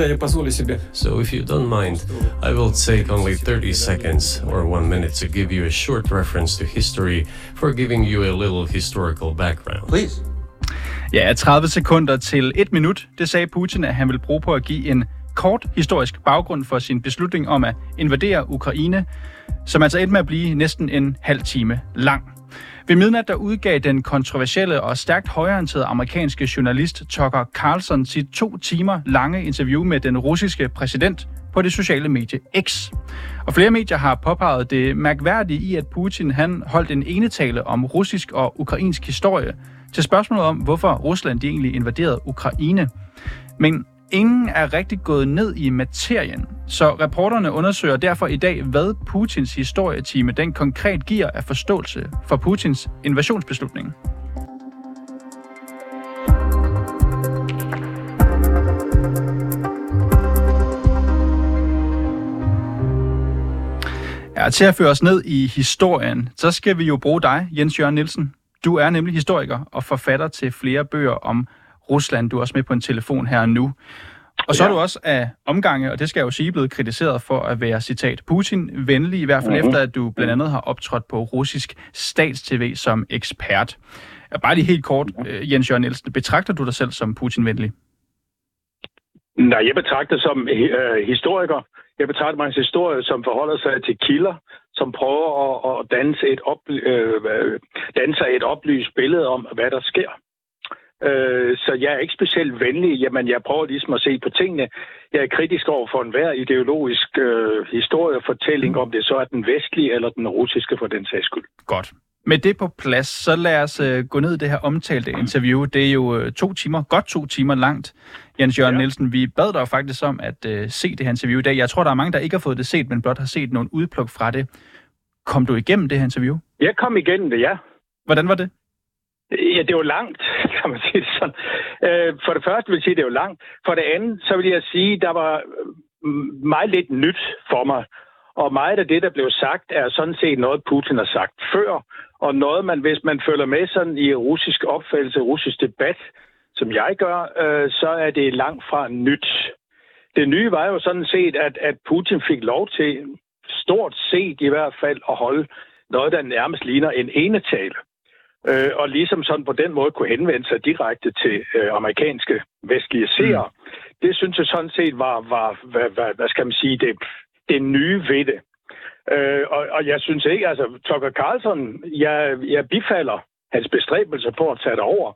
Тогда я позволю себе. So, if you don't mind, I will take only 30 seconds or one minute to give you a short reference to history for giving you a little historical background. Please. Ja, 30 sekunder til 1 minut, det sagde Putin, at han vil bruge på at give en kort historisk baggrund for sin beslutning om at invadere Ukraine, som altså endte med at blive næsten en halv time lang. Ved midnat der udgav den kontroversielle og stærkt højorienterede amerikanske journalist Tucker Carlson sit to timer lange interview med den russiske præsident på det sociale medie X. Og flere medier har påpeget det mærkværdige i, at Putin han holdt en enetale om russisk og ukrainsk historie til spørgsmålet om, hvorfor Rusland de egentlig invaderede Ukraine. Men ingen er rigtig gået ned i materien, så reporterne undersøger derfor i dag, hvad Putins historietime den konkret giver af forståelse for Putins invasionsbeslutning. Ja, til at føre os ned i historien, så skal vi jo bruge dig, Jens Jørgen Nielsen. Du er nemlig historiker og forfatter til flere bøger om Rusland. Du er også med på en telefon her nu. Og så er du også af omgange, og det skal jeg jo sige, blevet kritiseret for at være, citat, Putin-venlig, i hvert fald mm-hmm. efter, at du blandt andet har optrådt på russisk statstv som ekspert. Bare lige helt kort, øh, Jens Jørgen Nielsen, betragter du dig selv som Putin-venlig? Nej, jeg betragter som øh, historiker. Jeg betragter mig som historiker, som forholder sig til kilder, som prøver at, at danse, et op, øh, danse et oplyst billede om, hvad der sker. Øh, så jeg er ikke specielt venlig. Jamen, jeg prøver ligesom at se på tingene. Jeg er kritisk over for enhver ideologisk øh, historiefortælling, om det så er den vestlige eller den russiske for den sags skyld. Godt. Med det på plads, så lad os øh, gå ned i det her omtalte interview. Det er jo øh, to timer, godt to timer langt. Jens Jørgen ja. Nielsen, vi bad dig faktisk om at øh, se det her interview i dag. Jeg tror, der er mange, der ikke har fået det set, men blot har set nogle udpluk fra det. Kom du igennem det her interview? Jeg kom igennem det, ja. Hvordan var det? Ja, det var langt, kan man sige det sådan. Øh, for det første vil jeg sige, at det var langt. For det andet, så vil jeg sige, at der var mm, meget lidt nyt for mig. Og meget af det, der blev sagt, er sådan set noget, Putin har sagt før. Og noget, man, hvis man følger med sådan i russisk opfattelse, russisk debat, som jeg gør, øh, så er det langt fra nyt. Det nye var jo sådan set, at, at Putin fik lov til, stort set i hvert fald, at holde noget, der nærmest ligner en enetale øh, og ligesom sådan på den måde kunne henvende sig direkte til øh, amerikanske vestlige seere. Mm. Det synes jeg sådan set var, var hvad, hvad, hvad skal man sige, det, det nye ved det. Øh, og, og jeg synes ikke, altså Tucker Carlson, jeg, jeg bifalder hans bestræbelser på at tage det over.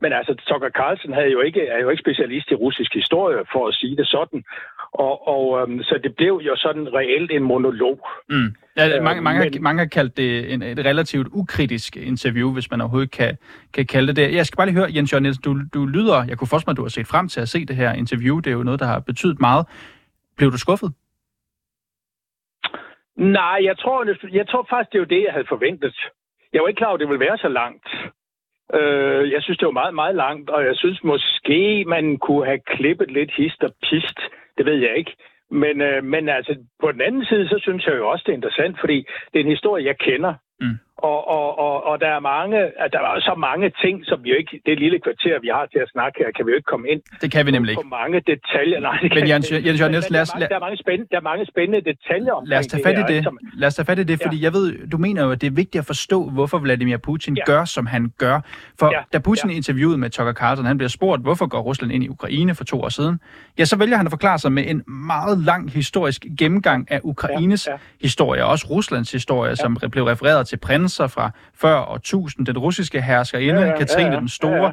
Men altså, Tucker Carlson havde jo ikke, er jo ikke specialist i russisk historie, for at sige det sådan. Og, og øhm, så det blev jo sådan reelt en monolog. Mm. Ja, mange, mange, men, har, mange har kaldt det en, et relativt ukritisk interview, hvis man overhovedet kan, kan kalde det det. Jeg skal bare lige høre, Jens Jørgen du, du lyder, jeg kunne forstå mig, at du har set frem til at se det her interview. Det er jo noget, der har betydet meget. Blev du skuffet? Nej, jeg tror, jeg tror faktisk, det var det, jeg havde forventet. Jeg var ikke klar over, at det ville være så langt. Øh, jeg synes, det var meget, meget langt, og jeg synes måske, man kunne have klippet lidt hist og pist. Det ved jeg ikke. Men, øh, men altså, på den anden side, så synes jeg jo også, det er interessant, fordi det er en historie, jeg kender. Mm. Og, og, og, og der er mange, der er så mange ting, som vi jo ikke, det lille kvarter, vi har til at snakke her, kan vi jo ikke komme ind Det kan vi nemlig ikke. På mange detaljer. Nej, det Men Jens, Jens Jørgen Nielsen, lad os... Der er mange spændende, der er mange spændende detaljer om Lad os tage fat i det. Som, lad os tage fat i det, fordi ja. jeg ved, du mener jo, at det er vigtigt at forstå, hvorfor Vladimir Putin ja. gør, som han gør. For ja. da Putin ja. interviewede med Tucker Carlson, han bliver spurgt, hvorfor går Rusland ind i Ukraine for to år siden, ja, så vælger han at forklare sig med en meget lang historisk gennemgang af Ukraines ja. Ja. historie, og også Ruslands historie, ja. som blev refereret til prinser fra før år 1000, den russiske herskerinde, ja, ja, Katrine ja, ja, den Store. Ja, ja.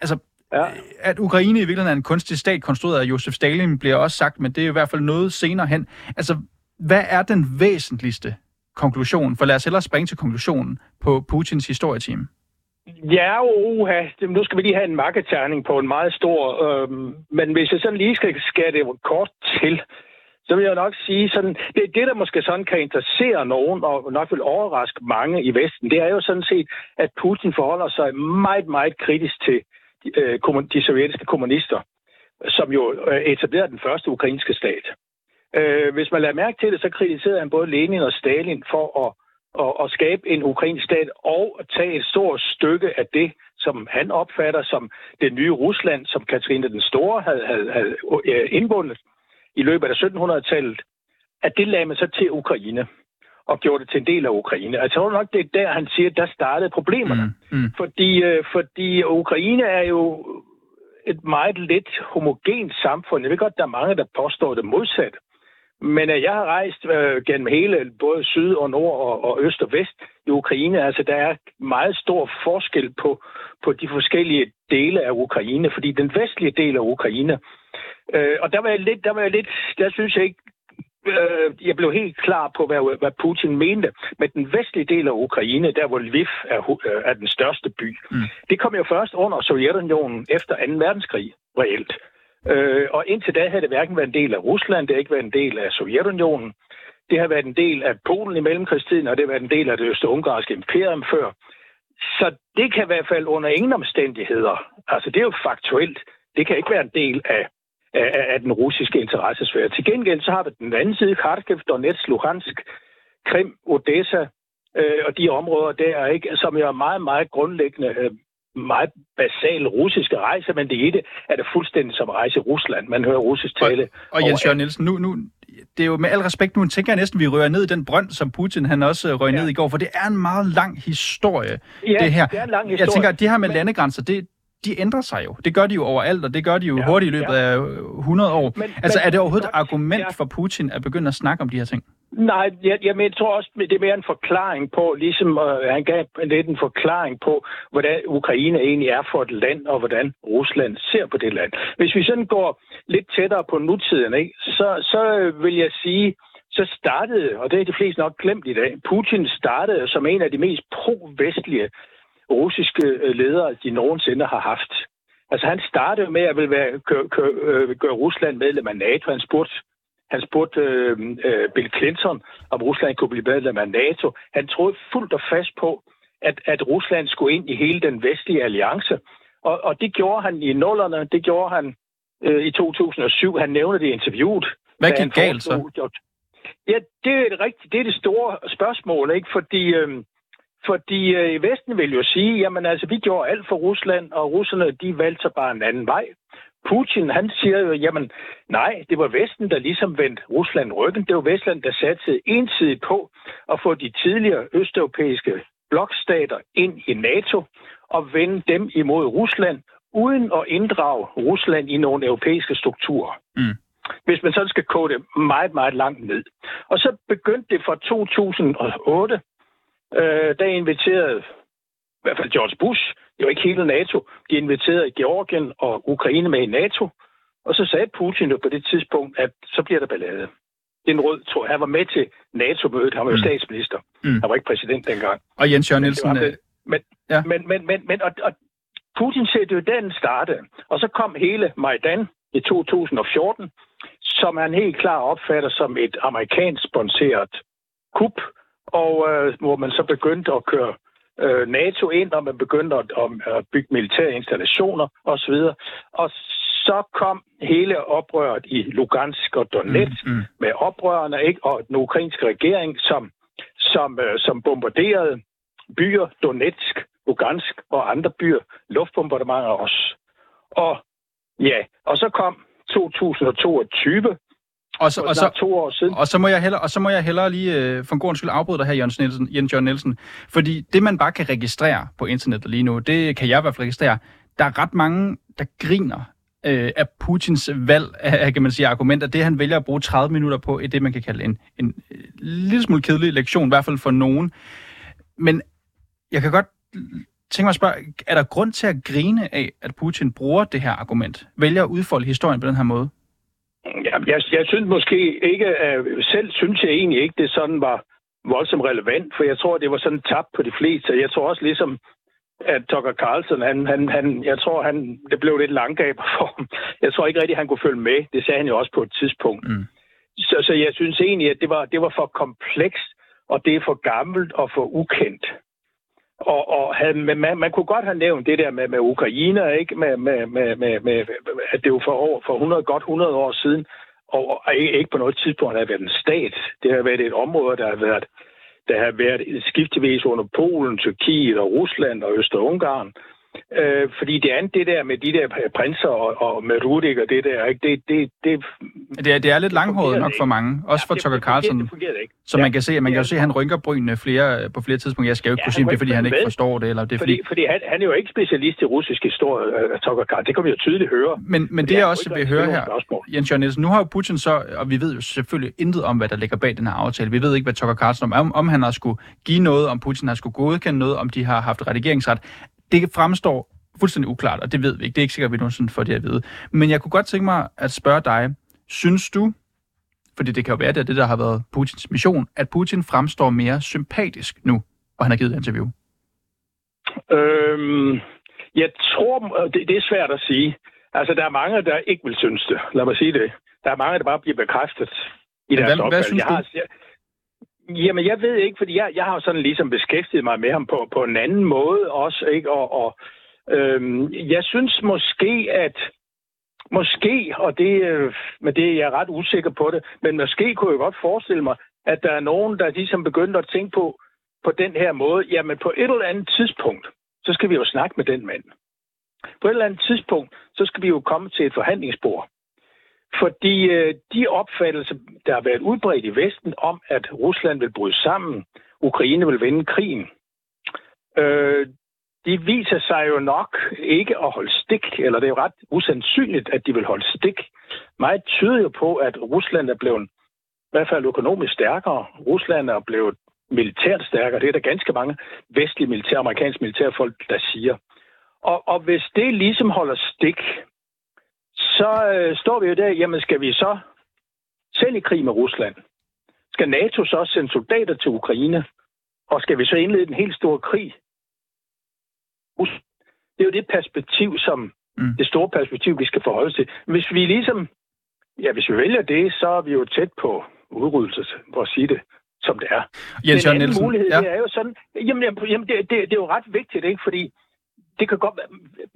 Altså, Ja. At Ukraine i virkeligheden er en kunstig stat, konstrueret af Josef Stalin, bliver også sagt, men det er i hvert fald noget senere hen. Altså, hvad er den væsentligste konklusion? For lad os hellere springe til konklusionen på Putins historieteam. Ja, uha. Nu skal vi lige have en markedterning på en meget stor... Øhm, men hvis jeg sådan lige skal skære det kort til, så vil jeg nok sige, sådan, det, det der måske sådan kan interessere nogen, og nok vil overraske mange i Vesten, det er jo sådan set, at Putin forholder sig meget, meget kritisk til øh, de sovjetiske kommunister, som jo øh, etablerede den første ukrainske stat. Øh, hvis man lader mærke til det, så kritiserede han både Lenin og Stalin for at, at, at skabe en ukrainsk stat og at tage et stort stykke af det, som han opfatter som det nye Rusland, som Katrine den Store havde, havde, havde øh, indbundet i løbet af 1700-tallet, at det lagde man så til Ukraine og gjorde det til en del af Ukraine. Altså, jeg tror nok, det er der, han siger, der startede problemerne. Mm, mm. Fordi, øh, fordi Ukraine er jo et meget lidt homogent samfund. Jeg ved godt, der er mange, der påstår det modsatte. Men øh, jeg har rejst øh, gennem hele, både syd og nord og, og øst og vest i Ukraine. Altså, der er meget stor forskel på, på de forskellige dele af Ukraine, fordi den vestlige del af Ukraine, øh, og der var jeg lidt, der var jeg lidt, der synes jeg ikke, øh, jeg blev helt klar på, hvad, hvad Putin mente. Men den vestlige del af Ukraine, der hvor Lviv er, øh, er den største by, mm. det kom jo først under Sovjetunionen efter 2. verdenskrig, reelt. Øh, og indtil da havde det hverken været en del af Rusland, det har ikke været en del af Sovjetunionen. Det har været en del af Polen i mellemkrigstiden, og det har været en del af det øst-ungarske imperium før. Så det kan i hvert fald under ingen omstændigheder, altså det er jo faktuelt, det kan ikke være en del af, af, af den russiske interessesfære. Til gengæld så har vi den anden side, Kharkiv, Donetsk, Luhansk, Krim, Odessa, øh, og de områder der, ikke, som jo er meget, meget grundlæggende øh, meget basale russiske rejse, men det ene er det fuldstændig som at rejse i Rusland. Man hører russisk tale. Og, og Jens Jørgen Nielsen, nu, nu, det er jo med al respekt, nu tænker jeg næsten, vi rører ned i den brønd, som Putin han også røg ja. ned i går, for det er en meget lang historie, ja, det her. det er en lang historie. Jeg tænker, at det her med men... landegrænser, det, de ændrer sig jo. Det gør de jo overalt, og det gør de jo ja, hurtigt i løbet ja. af 100 år. Men, altså, men, er det overhovedet et argument ja. for Putin at begynde at snakke om de her ting? Nej, jeg, jeg, jeg tror også, det er mere en forklaring på, ligesom uh, han gav lidt en forklaring på, hvordan Ukraine egentlig er for et land, og hvordan Rusland ser på det land. Hvis vi sådan går lidt tættere på nutiden, ikke, så, så vil jeg sige, så startede, og det er de fleste nok glemt i dag, Putin startede som en af de mest pro-vestlige russiske øh, ledere, de nogensinde har haft. Altså han startede med at vil være, gøre, gøre, øh, gøre Rusland medlem af NATO. Han spurgte han spurgte øh, øh, Bill Clinton, om Rusland kunne blive medlem af NATO. Han troede fuldt og fast på, at, at Rusland skulle ind i hele den vestlige alliance. Og, og det gjorde han i nullerne, det gjorde han øh, i 2007. Han nævnte det i interviewet. Hvad gik galt så? Ja, det er, rigtigt, det er det store spørgsmål, ikke? Fordi, øh, fordi øh, Vesten vil jo sige, jamen altså, vi gjorde alt for Rusland, og russerne, de valgte så bare en anden vej. Putin, han siger jo, jamen nej, det var Vesten, der ligesom vendte Rusland ryggen. Det var Vestland, der satte ensidigt på at få de tidligere østeuropæiske blokstater ind i NATO og vende dem imod Rusland, uden at inddrage Rusland i nogle europæiske strukturer. Mm. Hvis man så skal kode det meget, meget langt ned. Og så begyndte det fra 2008, øh, der inviterede i hvert fald George Bush var ikke hele NATO. De inviterede Georgien og Ukraine med i NATO. Og så sagde Putin jo på det tidspunkt, at så bliver der ballade. Den rød tror han var med til NATO-mødet. Han var jo mm. statsminister. Mm. Han var ikke præsident dengang. Og Jens Jørgen Nielsen... Men, øh, men, ja. men, men, men, men og, og Putin sagde, det jo den starte. Og så kom hele Majdan i 2014, som han helt klar opfatter som et amerikansk sponsoreret kup, og øh, hvor man så begyndte at køre øh, NATO ind, og man begyndte at, at bygge militære installationer osv. Og så kom hele oprøret i Lugansk og Donetsk mm, mm. med oprørerne ikke? og den ukrainske regering, som, som, øh, som bombarderede byer, Donetsk, Lugansk og andre byer, luftbombardementer også. Og ja, og så kom 2022, og så, og, så, to år siden. Og så må jeg hellere, og så må jeg hellere lige øh, for en god skyld afbryde dig her, Jens, Nielsen, Jens Jørgen Nielsen. Fordi det, man bare kan registrere på internettet lige nu, det kan jeg i hvert fald registrere. Der er ret mange, der griner øh, af Putins valg af, kan man sige, argumenter. Det, han vælger at bruge 30 minutter på, er det, man kan kalde en, en en lille smule kedelig lektion, i hvert fald for nogen. Men jeg kan godt tænke mig at spørge, er der grund til at grine af, at Putin bruger det her argument? Vælger at udfolde historien på den her måde? Ja, jeg, jeg synes måske ikke, uh, selv synes jeg egentlig ikke, det sådan var voldsomt relevant, for jeg tror, det var sådan tabt på de fleste. Jeg tror også ligesom, at Tucker Carlson, han, han, han, jeg tror, han, det blev lidt langgaber for ham. Jeg tror ikke rigtig, han kunne følge med. Det sagde han jo også på et tidspunkt. Mm. så, så jeg synes egentlig, at det var, det var for komplekst, og det er for gammelt og for ukendt. Og, og havde, man, man kunne godt have nævnt det der med, med Ukraine, ikke? Med, med, med, med, med, at det var for, over, for 100, godt 100 år siden, og, og ikke på noget tidspunkt har været en stat. Det har været et område, der har været, der har været skiftevis under Polen, Tyrkiet og Rusland og Øst-Ungarn. Øh, fordi det andet, det der med de der prinser og, og med Rudik og det der, ikke? Det, det, det, det, er, det er lidt langhåret nok for mange, også ja, for Tucker Carlson. Det fungerer, ikke. Så man kan se, man kan jo se, at han rynker brynene flere, på flere tidspunkter. Jeg skal jo ikke ja, kunne sige, det er, fordi han ikke forstår det. Eller det er, fordi, fordi, fordi han, han, er jo ikke specialist i russisk historie, uh, Tucker Carlson. Det kan vi jo tydeligt høre. Men, men det, jeg også vil høre her, Jens Jørgen Nielsen, nu har jo Putin så, og vi ved jo selvfølgelig intet om, hvad der ligger bag den her aftale. Vi ved ikke, hvad Tucker Carlson om, om han har skulle give noget, om Putin har skulle godkende noget, om de har haft redigeringsret. Det fremstår fuldstændig uklart, og det ved vi ikke. Det er ikke sikkert, at vi nogensinde får det at vide. Men jeg kunne godt tænke mig at spørge dig, synes du, fordi det kan jo være, det er det, der har været Putins mission, at Putin fremstår mere sympatisk nu, og han har givet et interview? Øhm, jeg tror, det, det er svært at sige. Altså, der er mange, der ikke vil synes det. Lad mig sige det. Der er mange, der bare bliver bekræftet i deres hvad, hvad synes jeg har, jeg, Jamen, jeg ved ikke, fordi jeg, jeg har sådan ligesom beskæftiget mig med ham på, på en anden måde også, ikke? Og, og Øhm, jeg synes måske, at måske, og det, øh, men det er jeg ret usikker på det, men måske kunne jeg godt forestille mig, at der er nogen, der ligesom begynder at tænke på, på den her måde, jamen på et eller andet tidspunkt, så skal vi jo snakke med den mand. På et eller andet tidspunkt, så skal vi jo komme til et forhandlingsbord. Fordi øh, de opfattelser, der har været udbredt i Vesten om, at Rusland vil bryde sammen, Ukraine vil vinde krigen, øh, de viser sig jo nok ikke at holde stik, eller det er jo ret usandsynligt, at de vil holde stik. Meget tyder jo på, at Rusland er blevet i hvert fald økonomisk stærkere. Rusland er blevet militært stærkere. Det er der ganske mange vestlige militære, amerikanske militærfolk, der siger. Og, og hvis det ligesom holder stik, så øh, står vi jo der, jamen skal vi så selv i krig med Rusland? Skal NATO så sende soldater til Ukraine? Og skal vi så indlede en helt stor krig det er jo det perspektiv, som mm. det store perspektiv, vi skal forholde os til. Hvis vi ligesom, ja, hvis vi vælger det, så er vi jo tæt på udryddelse, for at sige det, som det er. Jens Jørgen Nielsen, mulighed, ja. det er jo sådan, jamen, jamen det, det, det, er jo ret vigtigt, ikke? Fordi det kan godt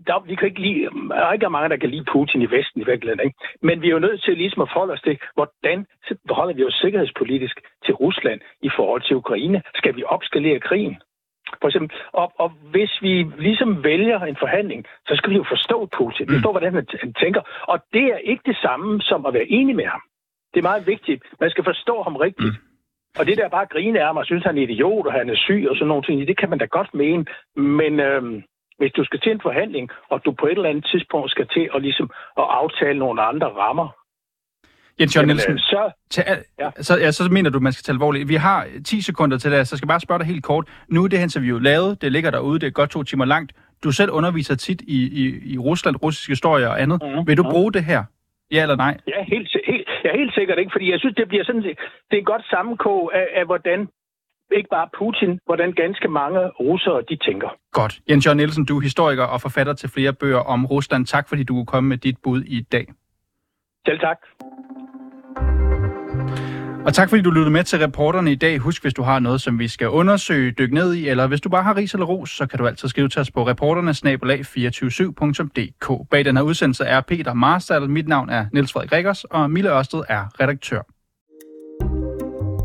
der, vi kan ikke lide, der er ikke mange, der kan lide Putin i Vesten i virkeligheden, ikke? Men vi er jo nødt til ligesom at forholde os til, hvordan forholder vi os sikkerhedspolitisk til Rusland i forhold til Ukraine? Skal vi opskalere krigen? For eksempel, og, og hvis vi ligesom vælger en forhandling, så skal vi jo forstå Putin. Vi mm. forstår, hvordan han tænker. Og det er ikke det samme som at være enig med ham. Det er meget vigtigt. Man skal forstå ham rigtigt. Mm. Og det der bare grine af mig, synes han er idiot, og han er syg og sådan nogle ting, det kan man da godt mene. Men øhm, hvis du skal til en forhandling, og du på et eller andet tidspunkt skal til at, ligesom, at aftale nogle andre rammer, Jens Jørgen Nielsen, øh, så, ja. Så, ja, så mener du, at man skal tage alvorligt. Vi har 10 sekunder til det, så jeg skal bare spørge dig helt kort. Nu er det interview lavet, det ligger derude, det er godt to timer langt. Du selv underviser tit i, i, i Rusland, russisk historie og andet. Mm-hmm. Vil du bruge det her? Ja eller nej? Ja, helt, helt, ja, helt sikkert ikke, fordi jeg synes, det bliver sådan, det er et godt sammenkog af, af, hvordan ikke bare Putin, hvordan ganske mange russere de tænker. Godt. Jens Jørgen Nielsen, du er historiker og forfatter til flere bøger om Rusland. Tak fordi du kunne komme med dit bud i dag. Selv tak. Og tak fordi du lyttede med til reporterne i dag. Husk, hvis du har noget, som vi skal undersøge, dykke ned i, eller hvis du bare har ris eller ros, så kan du altid skrive til os på reporternesnabelag247.dk. Bag den her udsendelse er Peter Marstal, mit navn er Niels Frederik Rikkers, og Mille Ørsted er redaktør.